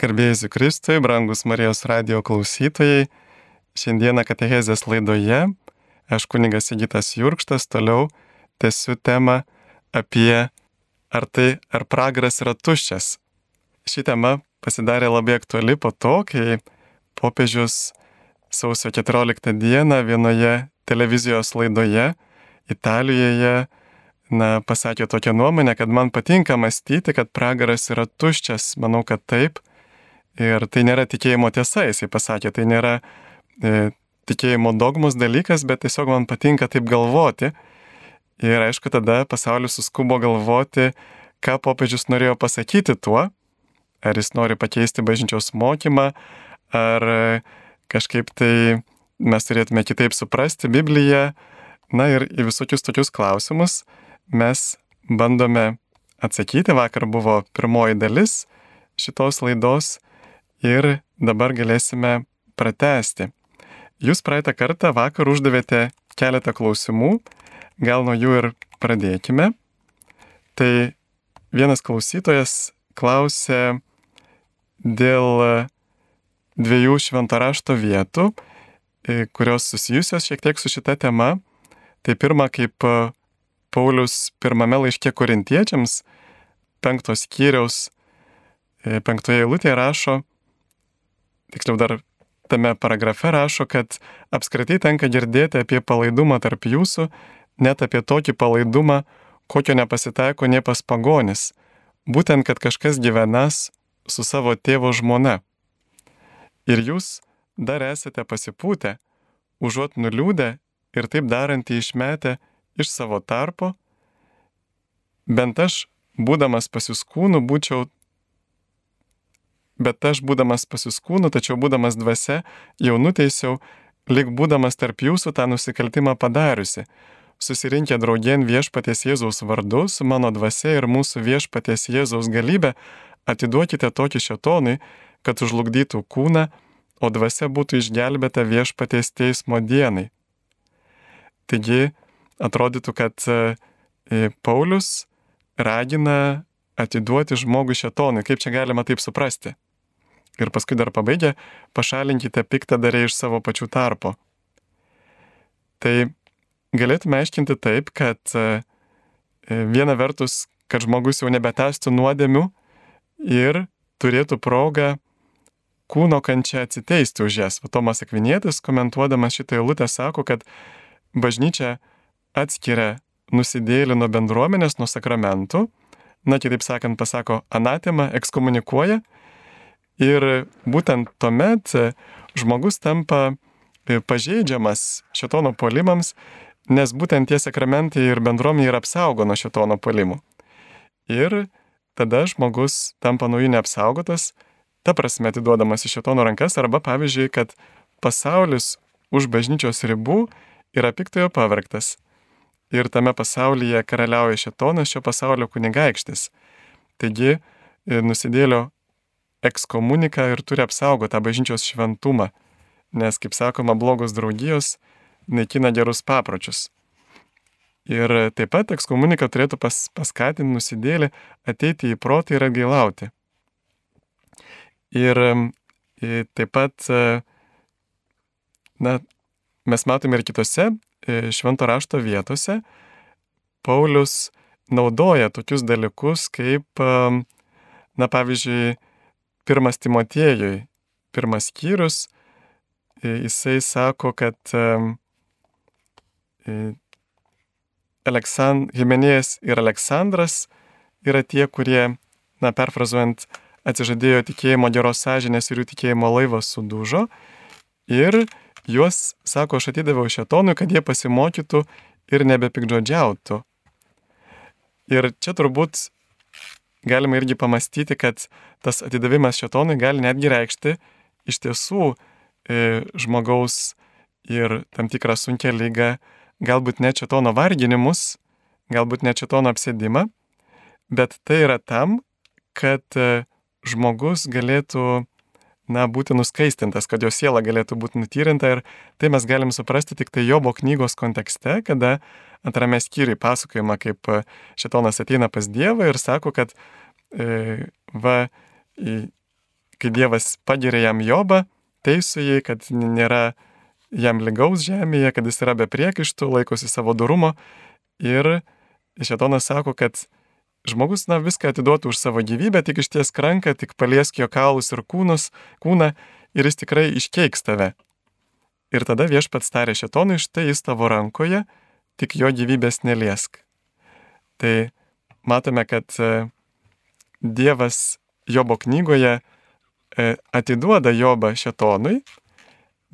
Garbėjus Kristui, brangus Marijos radio klausytojai, šiandieną Katehezės laidoje aš kuningas Sigitas Jurkštas toliau tęsiu temą apie ar tai, ar pragaras yra tuščias. Ši tema pasidarė labai aktuali po to, kai popiežius sausio 14 dieną vienoje televizijos laidoje Italijoje na, pasakė tokią nuomonę, kad man patinka mąstyti, kad pragaras yra tuščias. Manau, kad taip. Ir tai nėra tikėjimo tiesa, jisai pasakė, tai nėra e, tikėjimo dogmos dalykas, bet tiesiog man patinka taip galvoti. Ir aišku, tada pasaulis suskubo galvoti, ką popiežius norėjo pasakyti tuo, ar jis nori pakeisti bažnyčios mokymą, ar kažkaip tai mes turėtume kitaip suprasti Bibliją. Na ir į visokius tokius klausimus mes bandome atsakyti. Vakar buvo pirmoji dalis šitos laidos ir dabar galėsime pratesti. Jūs praeitą kartą vakar uždavėte keletą klausimų, gal nuo jų ir pradėkime. Tai vienas klausytojas klausė dėl dviejų šventarašto vietų, kurios susijusios šiek tiek su šita tema. Tai pirma, kaip Paulius pirmame laiške korintiečiams, penktos skyriaus, e, penktoje eilutėje rašo, tiksliau dar tame paragrafe rašo, kad apskritai tenka girdėti apie palaidumą tarp jūsų, net apie tokį palaidumą, kokio nepasitaiko nie pas pagonis, būtent, kad kažkas gyvenas su savo tėvo žmona. Ir jūs dar esate pasipūtę, užuot nuliūdę ir taip darantį išmetę iš savo tarpo, bent aš, būdamas pasiskūnų, būčiau, bet aš, būdamas pasiskūnų, tačiau būdamas dvasia, jau nuteisiau, lik būdamas tarp jūsų tą nusikaltimą padariusi. Susirinkę draugien viešpaties Jėzaus vardu, su mano dvasia ir mūsų viešpaties Jėzaus galybė, atiduokite tokį šetonui, kad užlugdytų kūną, o dvasia būtų išgelbėta viešpaties teismo dienai. Taigi, atrodytų, kad e, Paulius ragina atiduoti žmogų šetonui. Kaip čia galima taip suprasti? Ir paskui dar pabaigia, pašalinkite piktadarę iš savo pačių tarpo. Tai galėtume aiškinti taip, kad e, viena vertus, kad žmogus jau nebetestų nuodėmių ir turėtų progą kūno kančia atsiteisti už jas. Tomas Akvinėtis, komentuodamas šitą eilutę, sako, kad bažnyčia atskiria nusidėlį nuo bendruomenės, nuo sakramentų, na kitaip sakant, pasako anatema, ekskomunikuoja ir būtent tuomet žmogus tampa e, pažeidžiamas šitono polimams, nes būtent tie sakramentai ir bendruomenė yra apsaugo nuo šitono polimų. Ir tada žmogus tampa nuo jų neapsaugotas, ta prasme atiduodamas į šitono rankas, arba pavyzdžiui, kad pasaulis už bažnyčios ribų yra piktojo pavarktas ir tame pasaulyje karaliauja šetonas šio pasaulio kunigaikštis. Taigi e, nusidėlio ekskomunika ir turi apsaugoti tą bažnyčios šventumą, nes, kaip sakoma, blogos draugijos naikina gerus papročius. Ir taip pat ekskomunika turėtų pas, paskatinti nusidėlį ateiti į protą ir atgailauti. Ir e, taip pat, e, na, mes matome ir kitose E, švento rašto vietose Paulius naudoja tokius dalykus kaip, na pavyzdžiui, pirmas Timotiejui, pirmas skyrius, jisai sako, kad Aleksand... Himenėjas ir Aleksandras yra tie, kurie, na perfrazuojant, atsižadėjo tikėjimo geros sąžinės ir jų tikėjimo laivas sudužo. Ir Juos, sako, aš atidaviau šetonui, kad jie pasimokytų ir nebepikdžodžiautų. Ir čia turbūt galima irgi pamastyti, kad tas atidavimas šetonui gali netgi reikšti iš tiesų e, žmogaus ir tam tikrą sunkę lygą, galbūt ne šetono varginimus, galbūt ne šetono apsėdimą, bet tai yra tam, kad e, žmogus galėtų na, būti nuskaistintas, kad jo siela galėtų būti nutyrinta ir tai mes galim suprasti tik tai Jobo knygos kontekste, kada antrame skyriui pasakojama, kaip e, šetonas ateina pas Dievą ir sako, kad e, va, kai Dievas pagiria jam Jobą, teisų jį, kad nėra jam lygaus žemėje, kad jis yra be priekaištų, laikosi savo durumo. Ir Šetonas sako, kad žmogus, na, viską atiduotų už savo gyvybę, tik išties ranką, tik paliesk jo kaulus ir kūnus, kūną ir jis tikrai iškeiks tave. Ir tada viešpats tarė Šetonui, štai jis tavo rankoje, tik jo gyvybės neliesk. Tai matome, kad e, Dievas Jobo knygoje e, atiduoda Jobą Šetonui,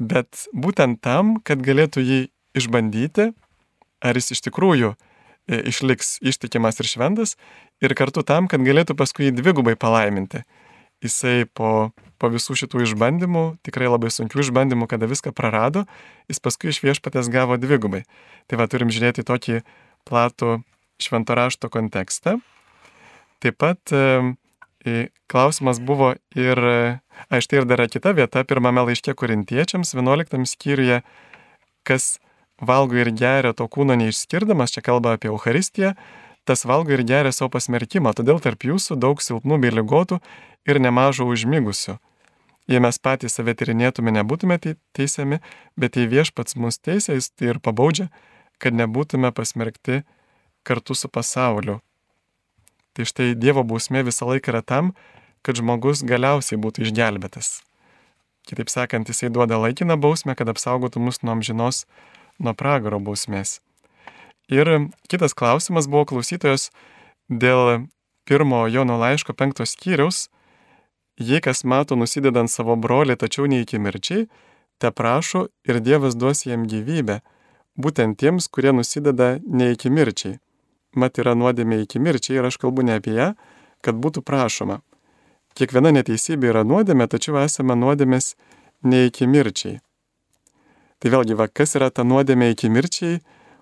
bet būtent tam, kad galėtų jį išbandyti, ar jis iš tikrųjų išliks ištikimas ir šventas, ir kartu tam, kad galėtų paskui jį dvigubai palaiminti. Jisai po, po visų šitų išbandymų, tikrai labai sunkių išbandymų, kada viską prarado, jis paskui iš viešpatės gavo dvigubai. Tai va turim žiūrėti tokį platų šventorašto kontekstą. Taip pat e, klausimas buvo ir, a, štai ir dar kita vieta, pirmame laiške korintiečiams, 11 skyriuje, kas valgo ir geria to kūno neišskirdamas, čia kalba apie Euharistiją, tas valgo ir geria savo pasmerkimą, todėl tarp jūsų daug silpnų bei lygotų ir nemažo užmigusių. Jei mes patys save tyrinėtume, nebūtume teisiami, bet jei viešpats mus teisė, jis tai ir pabaudžia, kad nebūtume pasmerkti kartu su pasauliu. Tai štai Dievo bausmė visą laiką yra tam, kad žmogus galiausiai būtų išgelbėtas. Kitaip sakant, jisai duoda laikiną bausmę, kad apsaugotų mus nuo amžinos, nuo pragaro bausmės. Ir kitas klausimas buvo klausytojos dėl pirmo Jono laiško penktos skyriaus. Jei kas mato nusidedant savo brolį, tačiau ne iki mirčiai, te prašo ir Dievas duos jam gyvybę, būtent tiems, kurie nusideda ne iki mirčiai mat yra nuodėmė iki mirčiai ir aš kalbu ne apie ją, kad būtų prašoma. Kiekviena neteisybė yra nuodėmė, tačiau esame nuodėmės ne iki mirčiai. Tai vėlgi, va, kas yra ta nuodėmė iki mirčiai,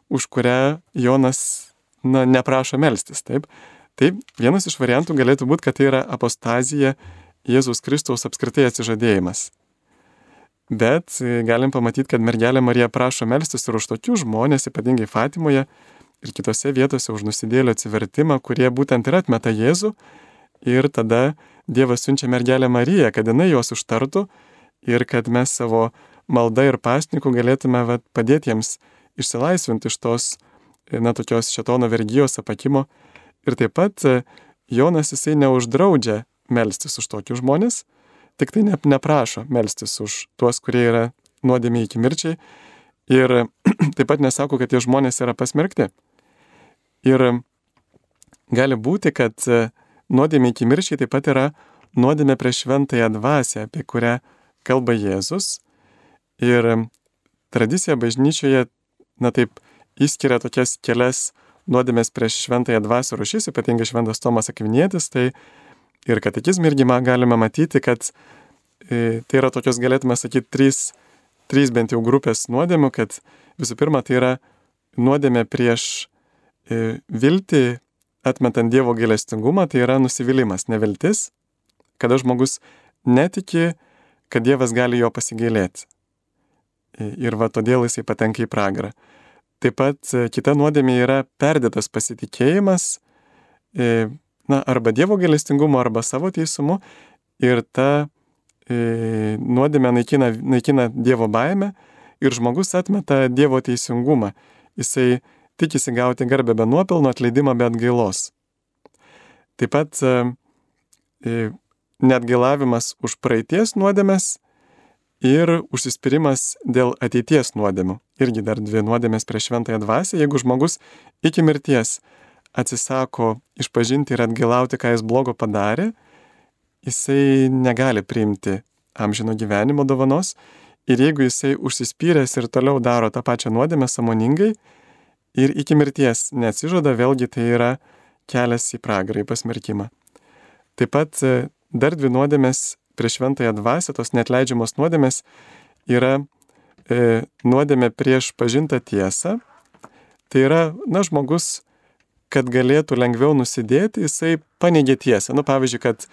už kurią Jonas na, neprašo melstis, taip? Tai vienas iš variantų galėtų būti, kad tai yra apostazija Jėzus Kristaus apskritai atsižadėjimas. Bet galim pamatyti, kad mergelė Marija prašo melstis ir už tokius žmonės, ypatingai Fatimoje, ir kitose vietose už nusidėlio atsivertimą, kurie būtent ir atmeta Jėzų. Ir tada Dievas siunčia mergelę Mariją, kad jinai juos užtartų ir kad mes savo maldą ir pasnikų galėtume va, padėti jiems išsilaisvinti iš tos, na, tokios šetono vergyjos apakimo. Ir taip pat e, Jonas jisai neuždraudžia melstis už tokius žmonės, tik tai ne, neprašo melstis už tuos, kurie yra nuodėmė iki mirčiai. Ir taip pat nesako, kad tie žmonės yra pasmerkti. Ir gali būti, kad e, nuodėmė iki mirčiai taip pat yra nuodėmė prieš šventąją dvasę, apie kurią kalba Jėzus. Ir tradicija bažnyčioje, na taip, įskiria tokias kelias nuodėmės prieš šventąją dvasę rušys, ypatingai šventas Tomas Akvinėtis, tai ir katekizmą irgi galime matyti, kad e, tai yra tokios, galėtume sakyti, trys, trys bent jau grupės nuodėmių, kad visų pirma tai yra nuodėmė prieš E, viltį atmetant Dievo gailestingumą, tai yra nusivylimas, neviltis, kada žmogus netiki, kad Dievas gali jo pasigailėti. E, ir va todėl jisai patenka į pragarą. Taip pat e, kita nuodėmė yra perdėtas pasitikėjimas, na, arba Dievo gailestingumo, arba savo teisumu. Ir ta nuodėmė naikina, naikina Dievo baimę ir žmogus atmeta Dievo teisingumą. Jisai tikisi gauti garbę be nuopelno, atleidimą be atgailos. Taip pat e, e, netgailavimas už praeities nuodėmės ir užsispyrimas dėl ateities nuodėmių. Irgi dar dvi nuodėmės prieš šventąją dvasę. Jeigu žmogus iki mirties atsisako išpažinti ir atgailauti, ką jis blogo padarė, jisai negali priimti amžino gyvenimo dovanos. Ir jeigu jisai užsispyręs ir toliau daro tą pačią nuodėmę samoningai, ir iki mirties neatsižada, vėlgi tai yra kelias į pragarą, į pasmerkimą. Taip pat e, dar dvi nuodėmės prieš šventąją dvasę, tos netleidžiamos nuodėmės yra e, nuodėmė prieš pažintą tiesą. Tai yra, na, žmogus, kad galėtų lengviau nusidėti, jisai paneigė tiesą. Nu, pavyzdžiui, kad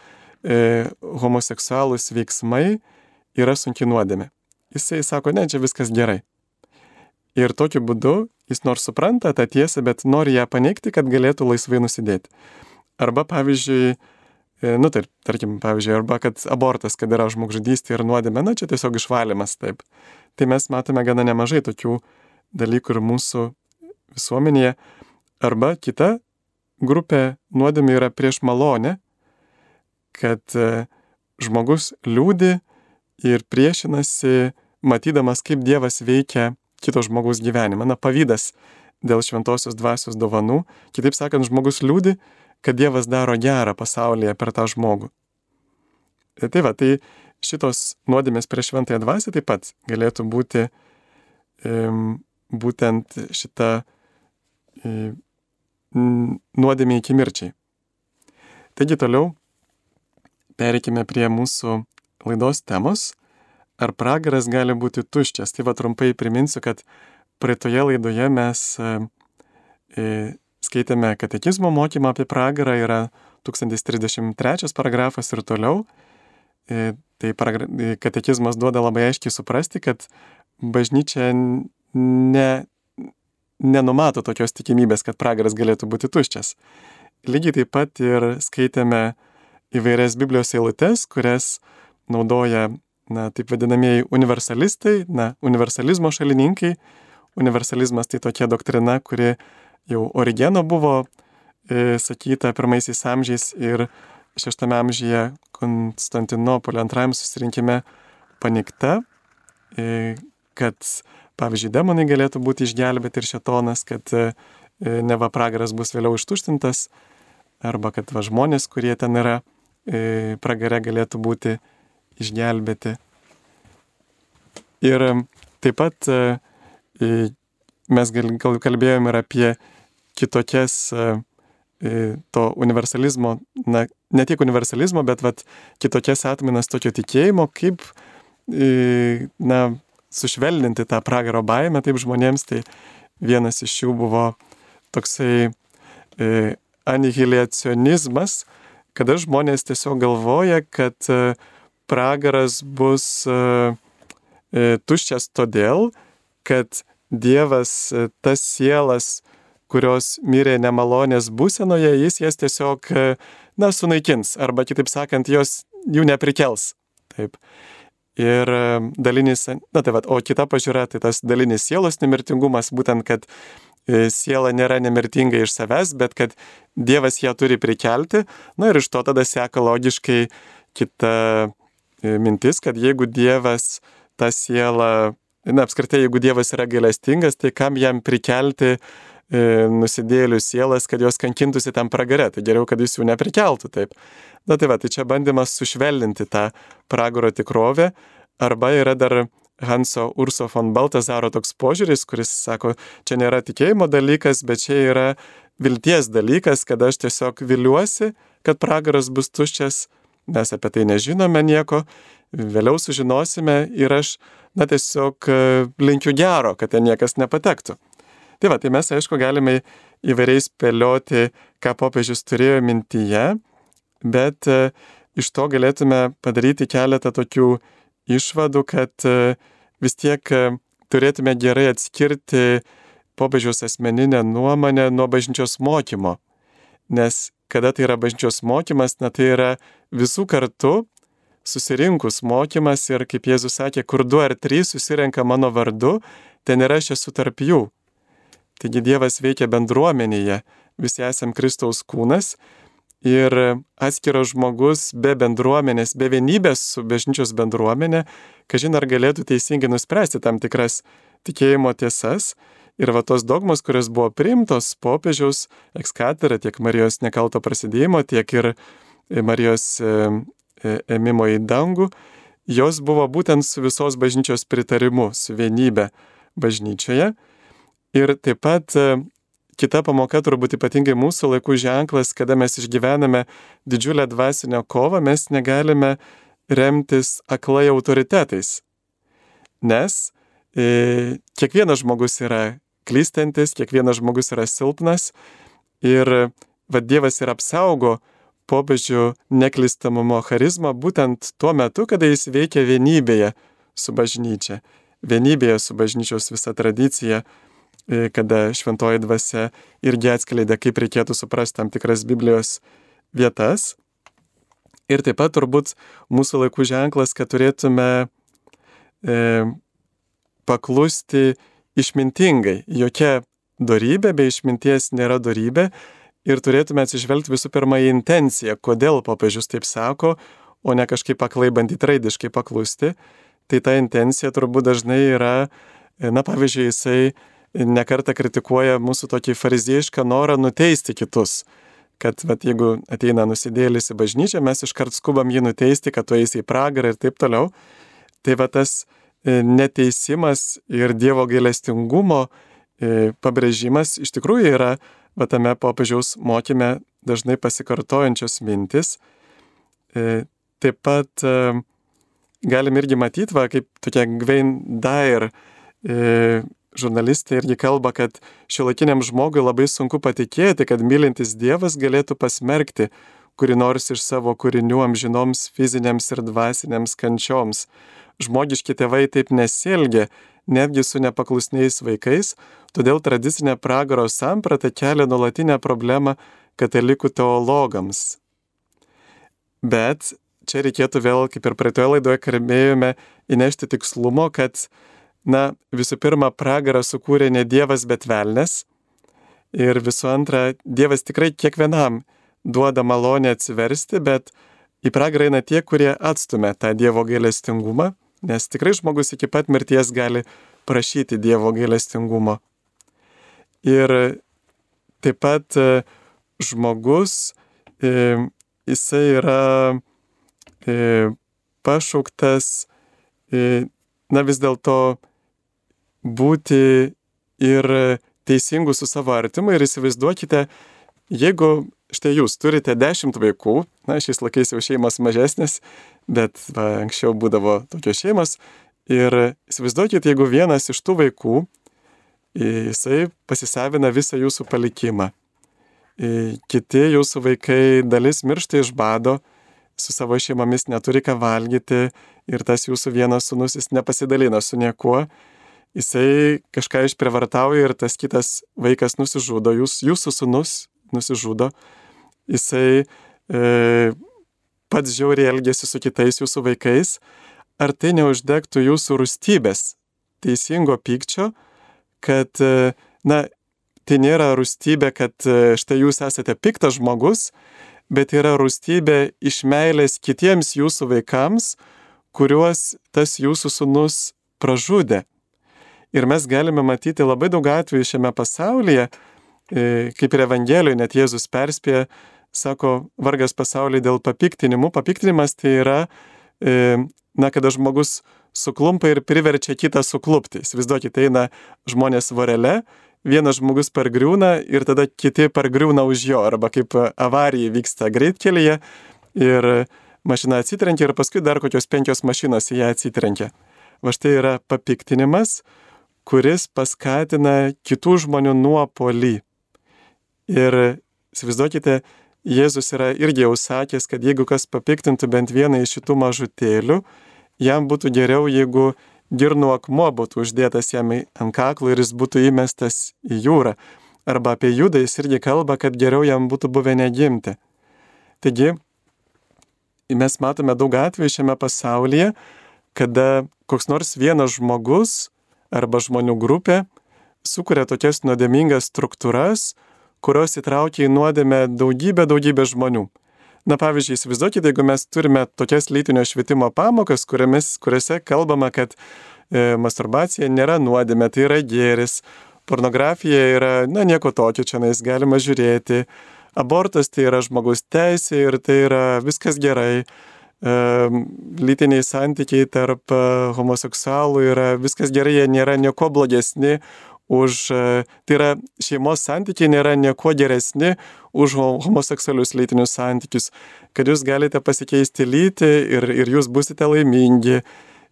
e, homoseksualūs veiksmai yra sunki nuodėmė. Jisai sako, ne, čia viskas gerai. Ir tokiu būdu jis nors supranta tą tiesą, bet nori ją paneigti, kad galėtų laisvai nusidėti. Arba pavyzdžiui, nu, tai, tarkim, pavyzdžiui, arba kad abortas, kad yra žmogžudystė ir nuodėmė, na, čia tiesiog išvalymas, taip. Tai mes matome gana nemažai tokių dalykų ir mūsų visuomenėje. Arba kita grupė nuodėmė yra prieš malonę, kad e, žmogus liūdi ir priešinasi, matydamas, kaip Dievas veikia kito žmogaus gyvenimą. Na, pavydas dėl šventosios dvasios dovanų. Kitaip sakant, žmogus liūdi, kad Dievas daro gerą pasaulyje per tą žmogų. E, tai va, tai šitos nuodėmės prieš šventąją dvasę taip pat galėtų būti um, būtent šita um, nuodėmė iki mirčiai. Taigi toliau pereikime prie mūsų laidos temos. Ar pragaras gali būti tuščias? Tai va trumpai priminsiu, kad praeitoje laidoje mes e, skaitėme katekizmo mokymą apie pragarą, yra 1033 paragrafas ir toliau. E, tai e, katekizmas duoda labai aiškiai suprasti, kad bažnyčia ne, nenumato tokios tikimybės, kad pragaras galėtų būti tuščias. Lygiai taip pat ir skaitėme įvairias Biblijos eilutes, kurias naudoja, na, taip vadinamieji universalistai, na, universalizmo šalininkai. Universalizmas tai tokia doktrina, kuri jau Origeno buvo e, sakyta pirmaisiais amžiais ir šeštame amžiuje Konstantinopolio antrajam susirinkime panikta, e, kad pavyzdžiui demonai galėtų būti išgelbėti ir šetonas, kad e, neva pragaras bus vėliau ištuštintas, arba kad va žmonės, kurie ten yra e, pragare, galėtų būti išgelbėti. Ir taip pat mes gal, gal kalbėjom ir apie kitokias e, e, to universalizmo, na, ne tiek universalizmo, bet vat, kitokias atminas tokio tikėjimo, kaip, e, na, sušvelninti tą pragaro baimę taip žmonėms, tai vienas iš jų buvo toksai anihiliacionizmas, kada žmonės tiesiog galvoja, kad pragaras bus tuščias todėl, kad Dievas tas sielas, kurios mirė nemalonės būsenoje, jis jas tiesiog, na, sunaikins, arba kitaip sakant, jos jų neprikels. Taip. Ir dalinis, na tai vad, o kita pažiūra, tai tas dalinis sielos nemirtingumas, būtent, kad siela nėra nemirtinga iš savęs, bet kad Dievas ją turi prikelti, na ir iš to tada seka logiškai kita mintis, kad jeigu Dievas tą sielą na, apskritai, jeigu Dievas yra gailestingas, tai kam jam prikelti e, nusidėlių sielas, kad jos kankintųsi tam pragare, tai geriau, kad jis jų neprikeltų taip. Na tai va, tai čia bandymas sušvelninti tą pragaro tikrovę, arba yra dar Hanso Urso von Baltazaro toks požiūris, kuris sako, čia nėra tikėjimo dalykas, bet čia yra vilties dalykas, kad aš tiesiog viliuosi, kad pragaras bus tuščias, mes apie tai nežinome nieko, vėliau sužinosime ir aš na tiesiog e, linkiu gero, kad ten niekas nepatektų. Tai va, tai mes aišku galime įvairiai spėlioti, ką popiežius turėjo mintyje, bet e, iš to galėtume padaryti keletą tokių išvadų, kad e, vis tiek turėtume gerai atskirti popiežiaus asmeninę nuomonę nuo bažnyčios mokymo. Nes kada tai yra bažnyčios mokymas, na tai yra visų kartu susirinkus mokymas ir, kaip Jėzus sakė, kur du ar trys susirenka mano vardu, ten ir aš esu tarp jų. Taigi Dievas veikia bendruomenėje, visi esam Kristaus kūnas ir atskiras žmogus be bendruomenės, be vienybės su bažnyčios bendruomenė, kažin ar galėtų teisingai nuspręsti tam tikras tikėjimo tiesas. Ir va tos dogmos, kurios buvo priimtos popiežiaus ekskatera tiek Marijos nekalto prasidėjimo, tiek ir Marijos ėmimo į dangų, jos buvo būtent su visos bažnyčios pritarimu, su vienybė bažnyčioje. Ir taip pat e, kita pamoka turbūt ypatingai mūsų laikų ženklas, kada mes išgyvename didžiulę dvasinę kovą, mes negalime remtis aklai autoritetais. Nes e, kiekvienas žmogus yra klystantis, kiekvienas žmogus yra silpnas ir vad Dievas ir apsaugo popiežių neklistamumo charizmą būtent tuo metu, kada jis veikia vienybėje su bažnyčia. Vienybėje su bažnyčios visa tradicija, e, kada šventoji dvasia irgi atskleidė, kaip reikėtų suprasti tam tikras Biblijos vietas. Ir taip pat turbūt mūsų laikų ženklas, kad turėtume e, paklusti išmintingai. Jokia darybė be išminties nėra darybė ir turėtume atsižvelgti visų pirma į intenciją, kodėl popiežius taip sako, o ne kažkaip aklai bandyti raidiškai paklusti. Tai ta intencija turbūt dažnai yra, na pavyzdžiui, jisai nekarta kritikuoja mūsų tokį fariziejišką norą nuteisti kitus. Kad vat, jeigu ateina nusidėlis į bažnyčią, mes iškart skubam jį nuteisti, kad tu eisi į pragarą ir taip toliau. Tai va tas e, neteisimas ir Dievo gailestingumo e, pabrėžimas iš tikrųjų yra va tame popiežiaus mokyme dažnai pasikartojančios mintis. E, taip pat galim irgi matyti, va, kaip tokia Gvein Dair žurnalistė irgi kalba, kad šiuolaikiniam žmogui labai sunku patikėti, kad mylintis Dievas galėtų pasmerkti kuri nors iš savo kūrinių amžinoms fiziniams ir dvasiniams kančioms. Žmogiški tėvai taip nesielgia, netgi su nepaklusniais vaikais, todėl tradicinė pragaro samprata kelia nuolatinę problemą katalikų teologams. Bet čia reikėtų vėl, kaip ir praeitoje laidoje kalbėjome, įnešti tikslumo, kad na, visų pirma, pragarą sukūrė ne Dievas, bet velnes. Ir visų antra, Dievas tikrai kiekvienam duoda malonę atsiversti, bet į pragarą eina tie, kurie atstumia tą Dievo gailestingumą, nes tikrai žmogus iki pat mirties gali prašyti Dievo gailestingumo. Ir taip pat e, žmogus, e, jisai yra e, pašauktas, na vis dėlto būti ir teisingu su savo artimu ir įsivaizduokite, jeigu štai jūs turite dešimt vaikų, na, šiais laikais jau šeimas mažesnės, bet va, anksčiau būdavo tokios šeimos, ir įsivaizduokite, jeigu vienas iš tų vaikų, jisai pasisavina visą jūsų palikimą. Kiti jūsų vaikai dalis miršta iš bado, su savo šeimomis neturi ką valgyti ir tas jūsų vienas sunus jis nepasidalina su niekuo, jisai kažką išprievartauja ir tas kitas vaikas nusižudo, jūs, jūsų sunus nusižudo, jisai e, pats žiauriai elgėsi su kitais jūsų vaikais, ar tai neuždegtų jūsų rūstybės, teisingo pykčio, kad, e, na, tai nėra rūstybė, kad e, štai jūs esate piktas žmogus, bet yra rūstybė iš meilės kitiems jūsų vaikams, kuriuos tas jūsų sunus pražudė. Ir mes galime matyti labai daug atvejų šiame pasaulyje, kaip ir Evangelijoje net Jėzus perspėja, sako, vargas pasaulyje dėl papiktinimų. Papiktinimas tai yra, e, na, kada žmogus suklumpa ir priverčia kitą suklupti. Įsivaizduokite, eina žmonės vorele, vienas žmogus pargriūna ir tada kiti pargriūna už jo, arba kaip avarija vyksta greitkelyje ir mašina atsitrenkia ir paskui dar kokios penkios mašinos į ją atsitrenkia. Va štai yra papiktinimas, kuris paskatina kitų žmonių nuopolį. Ir įsivaizduokite, Jėzus yra irgi jau sakęs, kad jeigu kas papiktintų bent vieną iš šitų mažutėlių, jam būtų geriau, jeigu girnų akmuo būtų uždėtas jam ant kaklo ir jis būtų įmestas į jūrą. Arba apie judą jis irgi kalba, kad geriau jam būtų buvę negimti. Taigi, mes matome daug atvejų šiame pasaulyje, kada koks nors vienas žmogus arba žmonių grupė sukuria tokias nuodėmingas struktūras, kurios įtraukia į nuodėmę daugybę, daugybę žmonių. Na pavyzdžiui, įsivaizduokite, jeigu mes turime tokias lytinio švietimo pamokas, kuriamis, kuriuose kalbama, kad e, masturbacija nėra nuodėmė, tai yra gėris, pornografija yra, na, nieko tokio čia nais galima žiūrėti, abortas tai yra žmogaus teisė ir tai yra viskas gerai, lytiniai santykiai tarp e, homoseksualų yra viskas gerai, jie nėra nieko blogesni už, e, tai yra šeimos santykiai nėra nieko geresni už homoseksualius lytinius santykius, kad jūs galite pasikeisti lytį ir, ir jūs busite laimingi.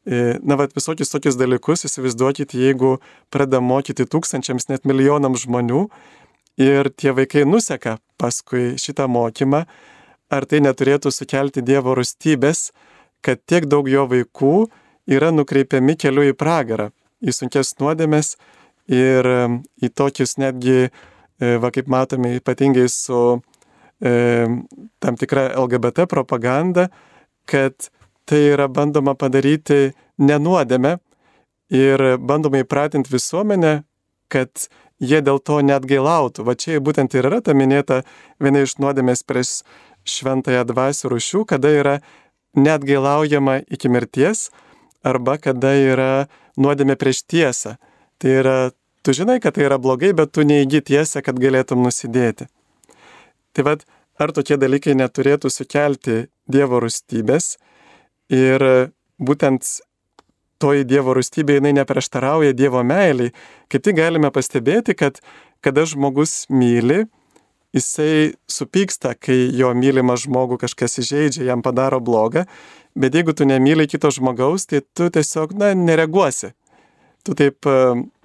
E, na, vad visokius tokius dalykus įsivaizduokite, jeigu pradeda mokyti tūkstančiams, net milijonams žmonių ir tie vaikai nuseka paskui šitą mokymą, ar tai neturėtų sukelti Dievo rūstybės, kad tiek daug jo vaikų yra nukreipiami keliu į pragarą, į sunkes nuodėmės ir į tokius netgi, e, va kaip matome, ypatingai su e, tam tikra LGBT propaganda, kad tai yra bandoma padaryti nenuodėme ir bandoma įpratinti visuomenę, kad jie dėl to net gailautų. Va čia būtent ir yra ta minėta viena iš nuodėmės prieš šventąją dvasių rušių, kada yra net gailaujama iki mirties arba kada yra nuodėmė prieš tiesą. Tai yra, tu žinai, kad tai yra blogai, bet tu neįgy tiesą, kad galėtum nusidėti. Tai vad, ar tokie dalykai neturėtų sukelti Dievo rūstybės ir būtent toji Dievo rūstybė jinai neprieštarauja Dievo meiliai. Kaip tik galime pastebėti, kad kada žmogus myli, jisai supyksta, kai jo mylimą žmogų kažkas įžeidžia, jam padaro blogą, bet jeigu tu nemyli kito žmogaus, tai tu tiesiog, na, nereaguosi. Tu taip,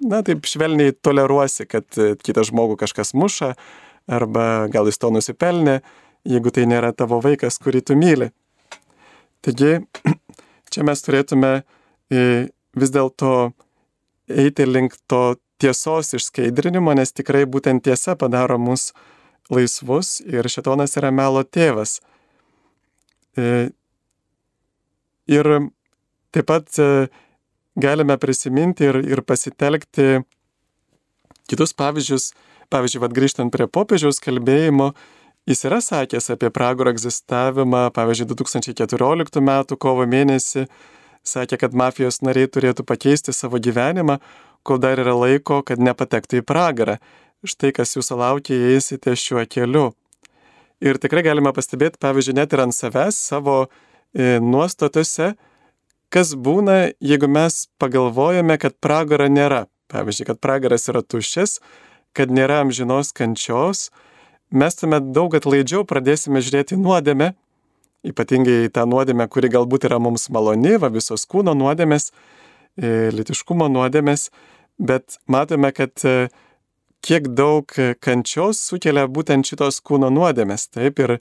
na, taip švelniai toleruosi, kad kitą žmogų kažkas muša, arba gal jis to nusipelnė, jeigu tai nėra tavo vaikas, kurį tu myli. Taigi, čia mes turėtume vis dėlto eiti link to tiesos išskaidrinimo, nes tikrai būtent tiesa padaro mus laisvus ir šetonas yra melo tėvas. E, ir taip pat e, galime prisiminti ir, ir pasitelkti kitus pavyzdžius. Pavyzdžiui, vad grįžtant prie popiežiaus kalbėjimo, jis yra sakęs apie pragaro egzistavimą, pavyzdžiui, 2014 m. kovo mėnesį sakė, kad mafijos nariai turėtų pakeisti savo gyvenimą, kol dar yra laiko, kad nepatektų į pragarą. Štai kas jūsų laukia, jei eisite šiuo keliu. Ir tikrai galime pastebėti, pavyzdžiui, net ir ant savęs savo e, nuostatose, kas būna, jeigu mes pagalvojame, kad pragara nėra. Pavyzdžiui, kad pragaras yra tuščias, kad nėra amžinos kančios, mes tuomet daug atlaidžiau pradėsime žiūrėti nuodėmę ypatingai tą nuodėmę, kuri galbūt yra mums maloni, va visos kūno nuodėmės, e, litiškumo nuodėmės, bet matome, kad e, kiek daug kančios sukelia būtent šitos kūno nuodėmės, taip, ir,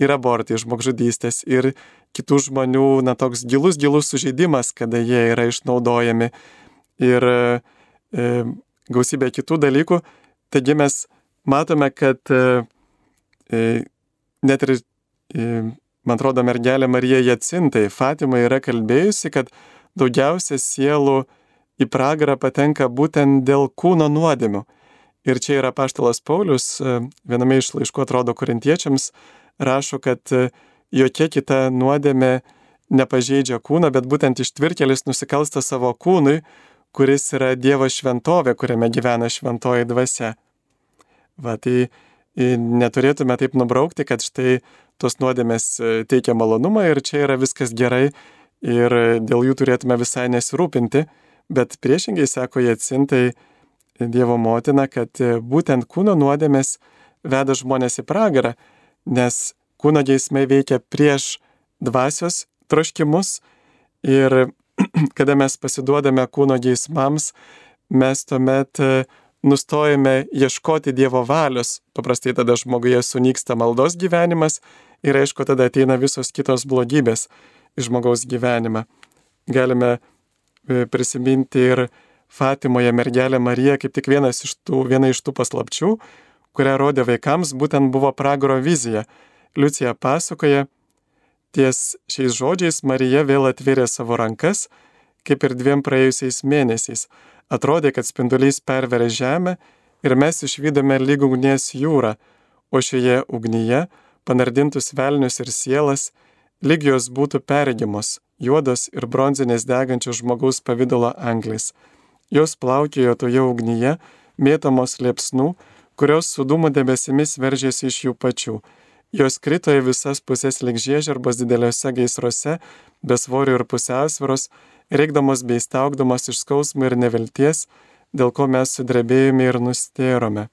ir abortai, žmogžudystės, ir kitų žmonių, na, toks gilus, gilus sužeidimas, kada jie yra išnaudojami, ir e, gausybė kitų dalykų. Taigi mes matome, kad e, e net ir e, man atrodo, mergelė Marija Jacintai Fatima yra kalbėjusi, kad daugiausia sielų į pragarą patenka būtent dėl kūno nuodėmių. Ir čia yra paštalas Paulius, e, viename iš laiškų atrodo korintiečiams, rašo, kad e, jokia kita nuodėmė nepažeidžia kūną, bet būtent ištvirkelis nusikalsta savo kūnui, kuris yra Dievo šventovė, kuriame gyvena šventoji dvasia. Va, tai e, neturėtume taip nubraukti, kad štai tos nuodėmės e, teikia malonumą ir čia yra viskas gerai ir dėl jų turėtume visai nesirūpinti, bet priešingai sako Jacintai Dievo motina, kad e, būtent kūno nuodėmės veda žmonės į pragarą, nes kūno geismai veikia prieš dvasios troškimus ir kada mes pasiduodame kūno geismams, mes tuomet e, nustojame ieškoti Dievo valios, paprastai tada žmoguje sunyksta maldos gyvenimas ir aišku, tada ateina visos kitos blogybės į žmogaus gyvenimą. Galime e, prisiminti ir Fatimoje mergelę Mariją kaip tik vienas iš tų, viena iš tų paslapčių, kurią rodė vaikams, būtent buvo pragaro vizija. Liucija pasakoja, ties šiais žodžiais Marija vėl atvėrė savo rankas, kaip ir dviem praėjusiais mėnesiais. Atrodė, kad spindulys perverė žemę ir mes išvydome lyg ugnies jūrą, o šioje ugnyje panardintus velnius ir sielas, lyg jos būtų perregimos, juodos ir bronzinės degančios žmogaus pavydalo anglis. Jos plaukėjo toje ugnyje, mėtamos liepsnų, kurios su dūmų debesimis veržėsi iš jų pačių. Jos krito į visas pusės lik žiežirbos dideliuose gaisruose, besvorių ir pusiausviros, reikdamos bei staugdamos iš skausmų ir nevilties, dėl ko mes sudrebėjome ir nustėrome.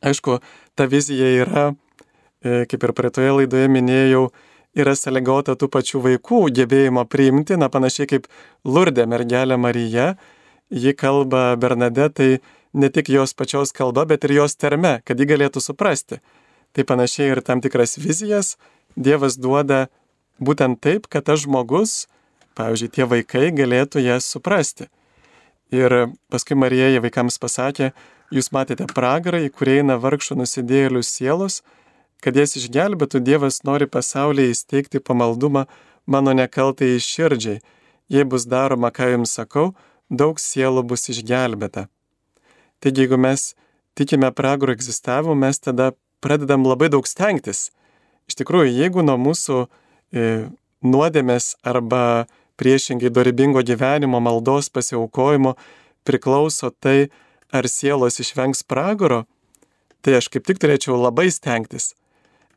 Aišku, ta vizija yra E, kaip ir praeitoje laidoje minėjau, yra sąlygota tų pačių vaikų gebėjimo priimti, na panašiai kaip Lurdė mergelė Marija, ji kalba Bernadetai ne tik jos pačios kalba, bet ir jos terme, kad ji galėtų suprasti. Tai panašiai ir tam tikras vizijas Dievas duoda būtent taip, kad tas žmogus, pavyzdžiui, tie vaikai galėtų jas suprasti. Ir paskui Marija vaikams pasakė, jūs matėte pragarą, į kurį eina vargšų nusidėlių sielos, kad jas išgelbėtų, Dievas nori pasaulyje įsteigti pamaldumą mano nekaltai širdžiai. Jei bus daroma, ką jums sakau, daug sielų bus išgelbėta. Taigi, jeigu mes tikime pragaro egzistavimu, mes tada pradedam labai daug stengtis. Iš tikrųjų, jeigu nuo mūsų e, nuodėmės arba priešingai dorybingo gyvenimo, maldos pasiaukojimo priklauso tai, ar sielos išvengs pragaro, tai aš kaip tik turėčiau labai stengtis.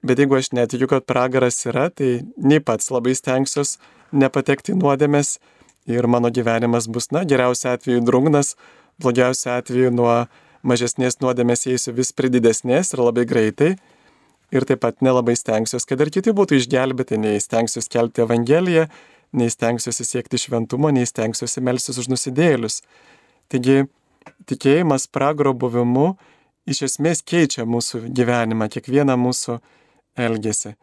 Bet jeigu aš netikiu, kad pragaras yra, tai nei pats labai stengsiuos nepatekti nuodėmės ir mano gyvenimas bus, na, geriausia atveju drungnas, blogiausia atveju nuo mažesnės nuodėmės eisiu vis prie didesnės ir labai greitai. Ir taip pat nelabai stengsiuosi, kad ir kiti būtų išgelbėti, nei stengsiuosi kelti Evangeliją, nei stengsiuosi siekti šventumo, nei stengsiuosi melsis už nusidėlius. Taigi tikėjimas pragaro buvimu iš esmės keičia mūsų gyvenimą, kiekvieną mūsų elgesį.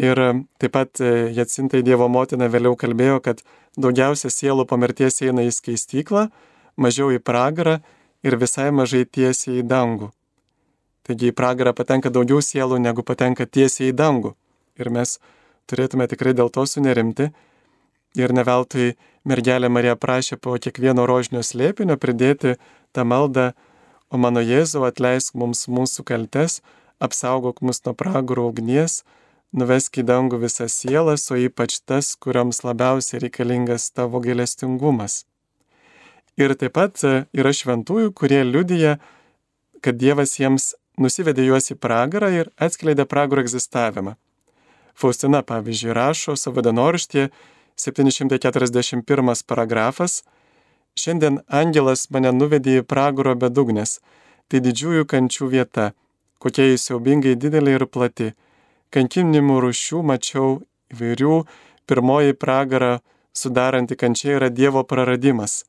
Ir taip pat e, Jacintai Dievo motina vėliau kalbėjo, kad daugiausia sielų po mirties eina į skaistyklą, mažiau į pragarą ir visai mažai tiesiai į dangų. Taigi į pragarą patenka daugiau sielų, negu patenka tiesiai į dangų. Ir mes turėtume tikrai dėl to sunerimti. Ir ne veltui mergelė Marija prašė po kiekvieno rožinio slėpinio pridėti tą maldą, o mano Jėzau atleisk mums mūsų kaltes, apsaugok mus nuo pragaro ugnies, nuvesk į dangų visas sielas, o ypač tas, kuriams labiausiai reikalingas tavo gailestingumas. Ir taip pat e, yra šventųjų, kurie liudyja, kad Dievas jiems nusivedė juos į pragarą ir atskleidė pragaro egzistavimą. Faustina, pavyzdžiui, rašo savo dienoraštyje 741 paragrafas Šiandien angelas mane nuvedė į pragaro bedugnės, tai didžiųjų kančių vieta, kokia jis siaubingai didelė ir plati. Kankinimų rušių mačiau įvairių, pirmoji pragarą sudaranti kančia yra Dievo praradimas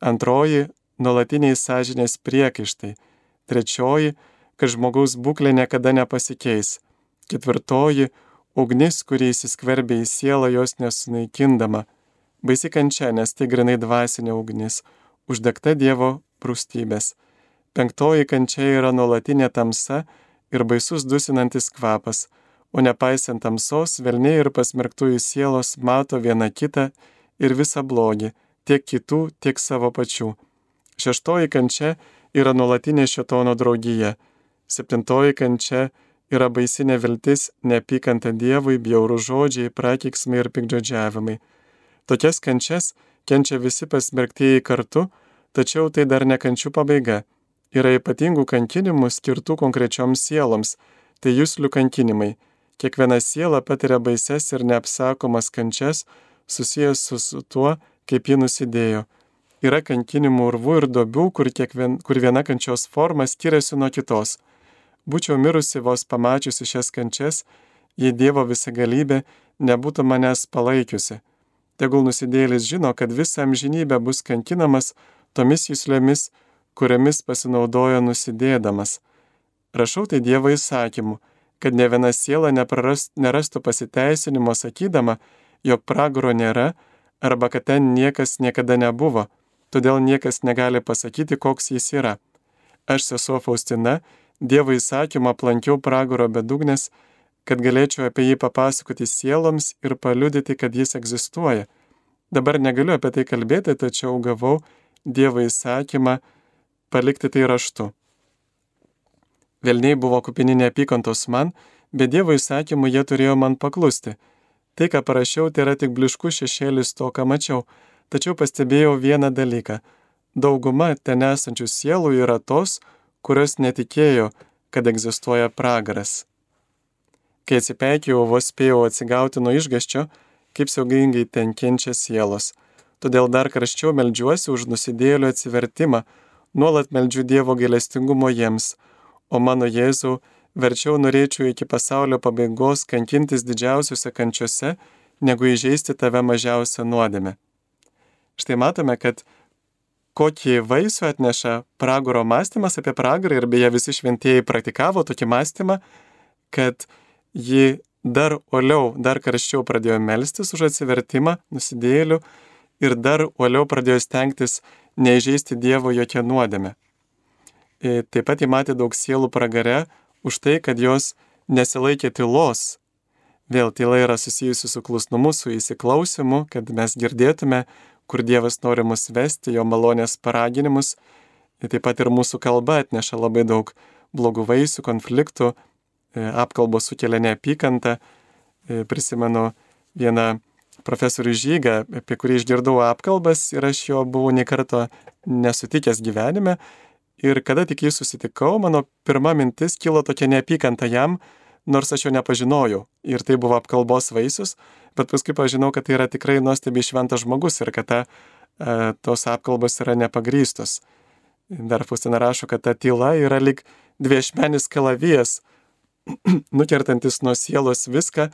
Antroji - nuolatiniai sąžinės priekaištai. Trečioji - kad žmogaus būklė niekada nepasikeis. Ketvirtoji - ugnis, kuri įsiskverbia į sielą jos nesunaikindama. Baisi kančia, nes tai grinai dvasinė ugnis, uždegta Dievo prūstybės. Penktoji kančia yra nuolatinė tamsa ir baisus dusinantis kvapas, o nepaisant tamsos, velniai ir pasmerktųjų sielos mato vieną kitą ir visą blogį tiek kitų, tiek savo pačių. Šeštoji kančia yra nuolatinė šetono draugija. Septintoji kančia yra baisinė viltis, neapykanta Dievui, bjaurų žodžiai, prakiksmai ir pikdžodžiavimai. Tokias kančias kenčia visi pasmerktieji kartu, tačiau tai dar ne kančių pabaiga. Yra ypatingų kankinimų skirtų konkrečioms sieloms, tai jūslių kankinimai. Kiekviena siela patiria baises ir neapsakomas kančias susijęs su, su tuo, kaip ji nusidėjo. Yra kankinimų urvų ir dobių, kur, kiekvien, kur viena kančios forma skiriasi nuo kitos. Būčiau mirusi vos pamačiusi šias kančias, jei Dievo visagalybė nebūtų manęs palaikiusi. Tegul nusidėlis žino, kad visą amžinybę bus kankinamas tomis jūslėmis, kuriamis pasinaudojo nusidėdamas. Rašau tai Dievo įsakymu, kad ne viena siela neprarast, nerastų pasiteisinimo sakydama, jog pragaro nėra, arba kad ten niekas niekada nebuvo, todėl niekas negali pasakyti, koks jis yra. Aš sesuo Faustina, Dievo įsakymą aplankiau pragaro bedugnės, kad galėčiau apie jį papasakoti sieloms ir paliudyti, kad jis egzistuoja. Dabar negaliu apie tai kalbėti, tačiau gavau Dievo įsakymą palikti tai raštu. Velniai buvo kupini neapykantos man, bet Dievo įsakymu jie turėjo man paklusti Tai, ką parašiau, tai yra tik bliškus šešėlis to, ką mačiau, tačiau pastebėjau vieną dalyką. Dauguma ten esančių sielų yra tos, kurios netikėjo, kad egzistuoja pragaras. Kai atsipeikėjau, vos spėjau atsigauti nuo išgaščio, kaip siaugingai ten kenčia sielos. Todėl dar karščiau melžiuosi už nusidėlių atsivertimą, nuolat meldžiu Dievo gailestingumo jiems, o mano Jėzau, verčiau norėčiau iki pasaulio pabaigos kankintis didžiausiuose kančiuose, negu įžeisti tave mažiausią nuodėmę. Štai matome, kad kokį vaisių atneša pragaro mąstymas apie pragarą ir beje visi šventieji praktikavo tokį mąstymą, kad ji dar uoliau, dar karščiau pradėjo melstis už atsivertimą nusidėlių ir dar uoliau pradėjo stengtis neįžeisti Dievo jokią nuodėmę. E, taip pat įmatė daug sielų pragare, už tai, kad jos nesilaikė tylos. Vėl tyla yra susijusi su klusnumu, su įsiklausimu, kad mes girdėtume, kur Dievas nori mus vesti, jo malonės paraginimus. Ir taip pat ir mūsų kalba atneša labai daug blogų vaisių, konfliktų, e, apkalbos sukelia neapykantą. E, prisimenu vieną profesorių Žygą, apie kurį išgirdau apkalbas ir aš jo buvau nekarto nesutikęs gyvenime. Ir kada tik jį susitikau, mano pirma mintis kilo tokia neapykanta jam, nors aš jo nepažinojau. Ir tai buvo apkalbos vaisius, bet paskui pažinau, kad tai yra tikrai nuostabiai šventas žmogus ir kad ta, e, tos apkalbos yra nepagrystos. Dar Faustina rašo, kad ta tyla yra lik dviešmenis kalavijas, nukertantis nuo sielos viską,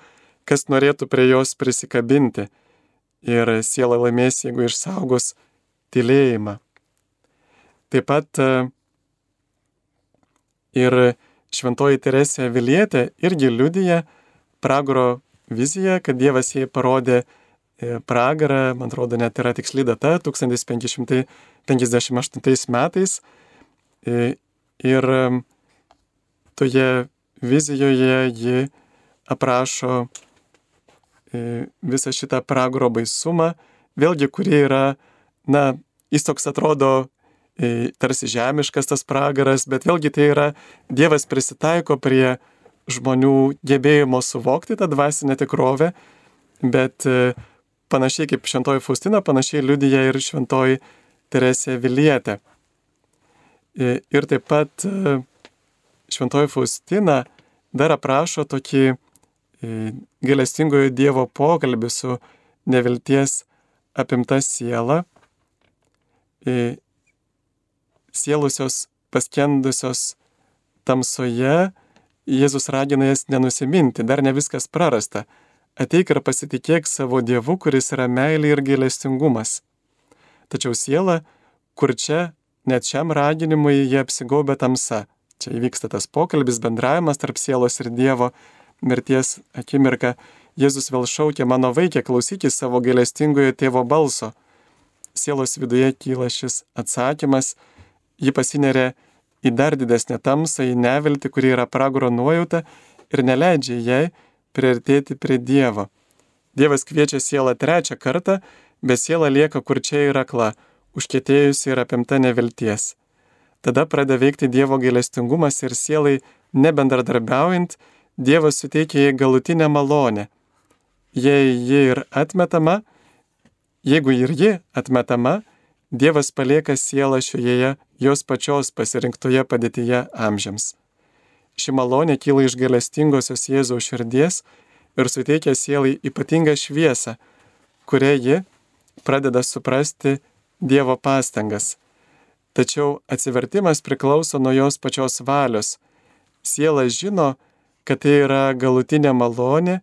kas norėtų prie jos prisikabinti. Ir siela laimės, jeigu išsaugos tylėjimą. Taip pat e, ir šventoji Teresė Vilietė irgi liudyja pragaro viziją, kad Dievas jai parodė e, pragarą, man atrodo, net yra tiksli data, 1558 metais. E, ir toje vizijoje ji aprašo visą šitą pragaro baisumą, vėlgi, kurie yra, na, jis toks atrodo tarsi žemiškas tas pragaras, bet vėlgi tai yra Dievas prisitaiko prie žmonių gebėjimo suvokti tą dvasinę tikrovę, bet e, panašiai kaip šventoji Faustina, panašiai liudyja ir šventoji Teresė Vilietė. Ir taip pat e, šventoji Faustina dar aprašo tokį gailestingojo Dievo pokalbį su nevilties apimta siela, sielusios paskendusios tamsoje, Jėzus ragina jas nenusiminti, dar ne viskas prarasta. Ateik ir pasitikėk savo Dievu, kuris yra meilė ir gailestingumas. Tačiau siela, kur čia, net šiam raginimui jie apsigaubė tamsa. Čia įvyksta tas pokalbis, bendravimas tarp sielos ir Dievo, mirties akimirka, Jėzus vėl šaukė mano vaikė, klausykis savo gailestingojo tėvo balso. Sielos viduje kyla šis atsakymas, ji pasineria į dar didesnę tamsą, į neviltį, kuri yra pragaro nuojauta ir neleidžia jai priartėti prie Dievo. Dievas kviečia sielą trečią kartą, bet siela lieka kur čia yra akla, užkėtėjusi ir apimta nevilties. Tada pradeda veikti Dievo gailestingumas ir sielai nebendradarbiaujant, Dievas suteikia jai galutinę malonę. Jei ji ir atmetama, jeigu ir ji atmetama, Dievas palieka sielą šioje jos pačios pasirinktoje padėtyje amžiams. Ši malonė kyla iš galestingosios Jėzaus širdies ir suteikia sielai ypatingą šviesą, kuria ji pradeda suprasti Dievo pastangas. Tačiau atsivertimas priklauso nuo jos pačios valios. Siela žino, kad tai yra galutinė malonė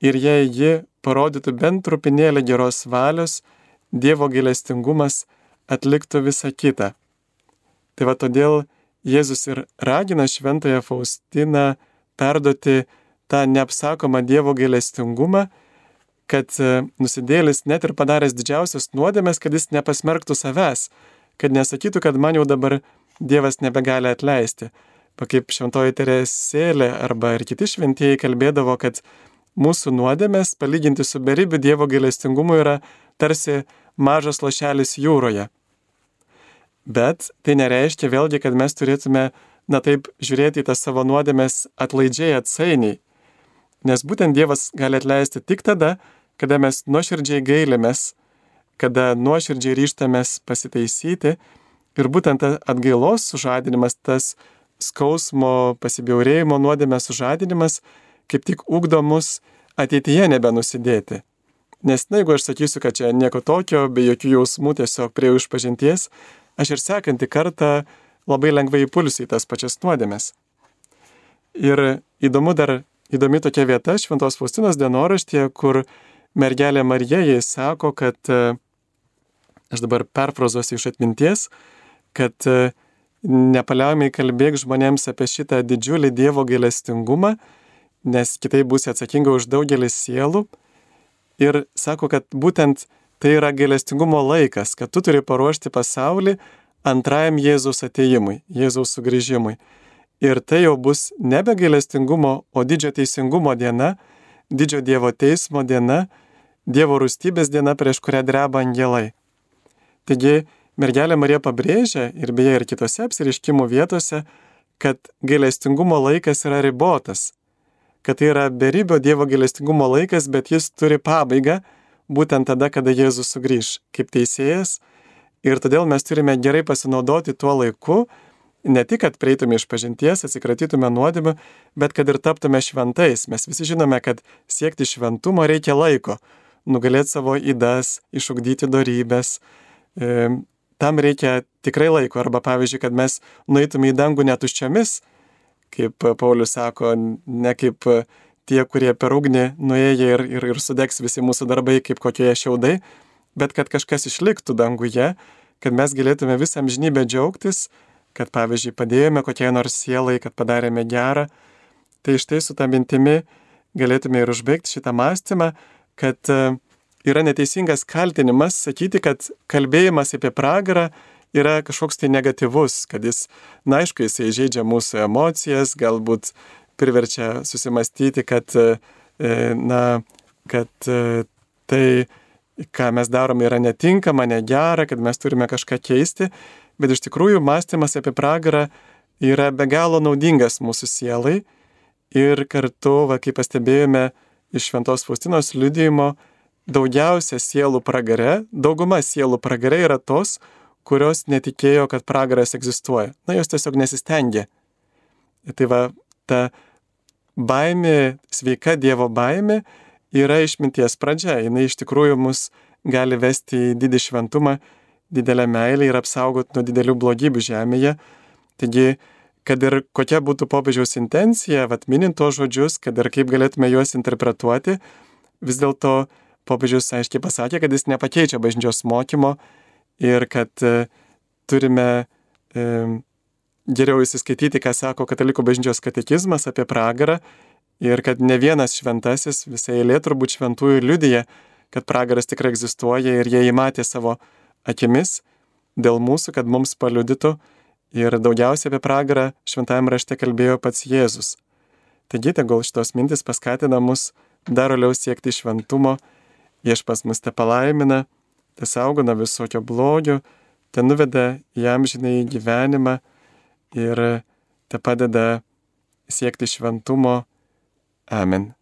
ir jei ji parodytų bent trupinėlį geros valios, Dievo gailestingumas atliktų visą kitą. Tai va todėl Jėzus ir ragina šventąją Faustiną perduoti tą neapsakomą Dievo gailestingumą, kad e, nusidėlis net ir padaręs didžiausias nuodėmės, kad jis nepasmerktų savęs, kad nesakytų, kad man jau dabar Dievas nebegali atleisti, kaip šventoji Teresėlė arba ir kiti šventieji kalbėdavo, kad mūsų nuodėmės palyginti su beribiu Dievo gailestingumu yra tarsi mažas lašelis jūroje. Bet tai nereiškia vėlgi, kad mes turėtume, na taip, žiūrėti į tas savo nuodėmės atlaidžiai atsainiai. Nes būtent Dievas gali atleisti tik tada, kada mes nuoširdžiai gailimės, kada nuoširdžiai ryštamės pasitaisyti ir būtent atgailos sužadinimas, tas skausmo, pasibjaurėjimo nuodėmės sužadinimas kaip tik ugdo mus ateityje nebenusidėti. Nes na, jeigu aš sakysiu, kad čia nieko tokio, be jokių jausmų, tiesiog prie išpažinties, aš ir sekantį kartą labai lengvai įpulsiu į tas pačias nuodėmės. Ir įdomu dar, įdomi tokia vieta Šventos Faustinos dienoraštėje, kur mergelė Marija jai sako, kad, aš dabar perfrazuosiu iš atminties, kad nepaliaujamai kalbėk žmonėms apie šitą didžiulį Dievo gailestingumą, nes kitaip būsi atsakinga už daugelį sielų. Ir sako, kad būtent tai yra gailestingumo laikas, kad tu turi paruošti pasaulį antrajam Jėzaus ateimui, Jėzaus sugrįžimui. Ir tai jau bus nebe gailestingumo, o didžio teisingumo diena, didžio Dievo teismo diena, Dievo rūstybės diena, prieš kurią dreba angelai. Taigi, mergelė Marija pabrėžia, ir beje ir kitose apsiriškimų vietose, kad gailestingumo laikas yra ribotas, kad tai yra beribio Dievo gailestingumo laikas, bet jis turi pabaigą būtent tada, kada Jėzus sugrįž kaip teisėjas. Ir todėl mes turime gerai pasinaudoti tuo laiku, ne tik, kad prieitume iš pažinties, atsikratytume nuodėmių, bet kad ir taptume šventais. Mes visi žinome, kad siekti šventumo reikia laiko, nugalėti savo įdas, išugdyti darybės. E, tam reikia tikrai laiko. Arba pavyzdžiui, kad mes nueitume į dangų netuščiamis, kaip Paulius sako, ne kaip tie, kurie per ugnį nuėję ir, ir, ir sudegs visi mūsų darbai kaip kokie šiaudai, bet kad kažkas išliktų danguje, kad mes galėtume visą amžinybę džiaugtis, kad pavyzdžiui padėjome kokiai nors sielai, kad padarėme gerą. Tai štai su tą mintimi galėtume ir užbaigti šitą mąstymą, kad e, yra neteisingas kaltinimas sakyti, kad kalbėjimas apie pragarą yra kažkoks tai negatyvus, kad jis, na aišku, jisai žaidžia mūsų emocijas, galbūt priverčia susimastyti, kad, e, na, kad e, tai, ką mes darome, yra netinkama, negera, kad mes turime kažką keisti, bet iš tikrųjų mąstymas apie pragarą yra be galo naudingas mūsų sielai. Ir kartu, va, kaip pastebėjome iš Šventos Faustinos liudijimo, daugiausia sielų pragare, dauguma sielų pragare yra tos, kurios netikėjo, kad pragaras egzistuoja. Na, jos tiesiog nesistengė. Tai va, ta baimė, sveika Dievo baimė yra išminties pradžia. Jis iš tikrųjų mus gali vesti į didį šventumą didelę meilę ir apsaugoti nuo didelių blogybių žemėje. Taigi, kad ir kokia būtų popiežiaus intencija, vat minint tos žodžius, kad ir kaip galėtume juos interpretuoti, vis dėlto popiežius aiškiai pasakė, kad jis nepakeičia bažnyčios mokymo ir kad e, turime e, geriau įsiskaityti, ką sako Katalikų bažnyčios katekizmas apie pragarą ir kad ne vienas šventasis, visai eilė turbūt šventųjų liudyje, kad pragaras tikrai egzistuoja ir jie įmatė savo akimis dėl mūsų, kad mums paliudytų ir daugiausiai apie pragarą šventajame rašte kalbėjo pats Jėzus. Taigi, tegul šitos mintis paskatina mus dar toliau siekti šventumo, viešpas mus te palaimina, te saugona visokio blogio, te nuveda į amžinai gyvenimą ir te padeda siekti šventumo. Amen.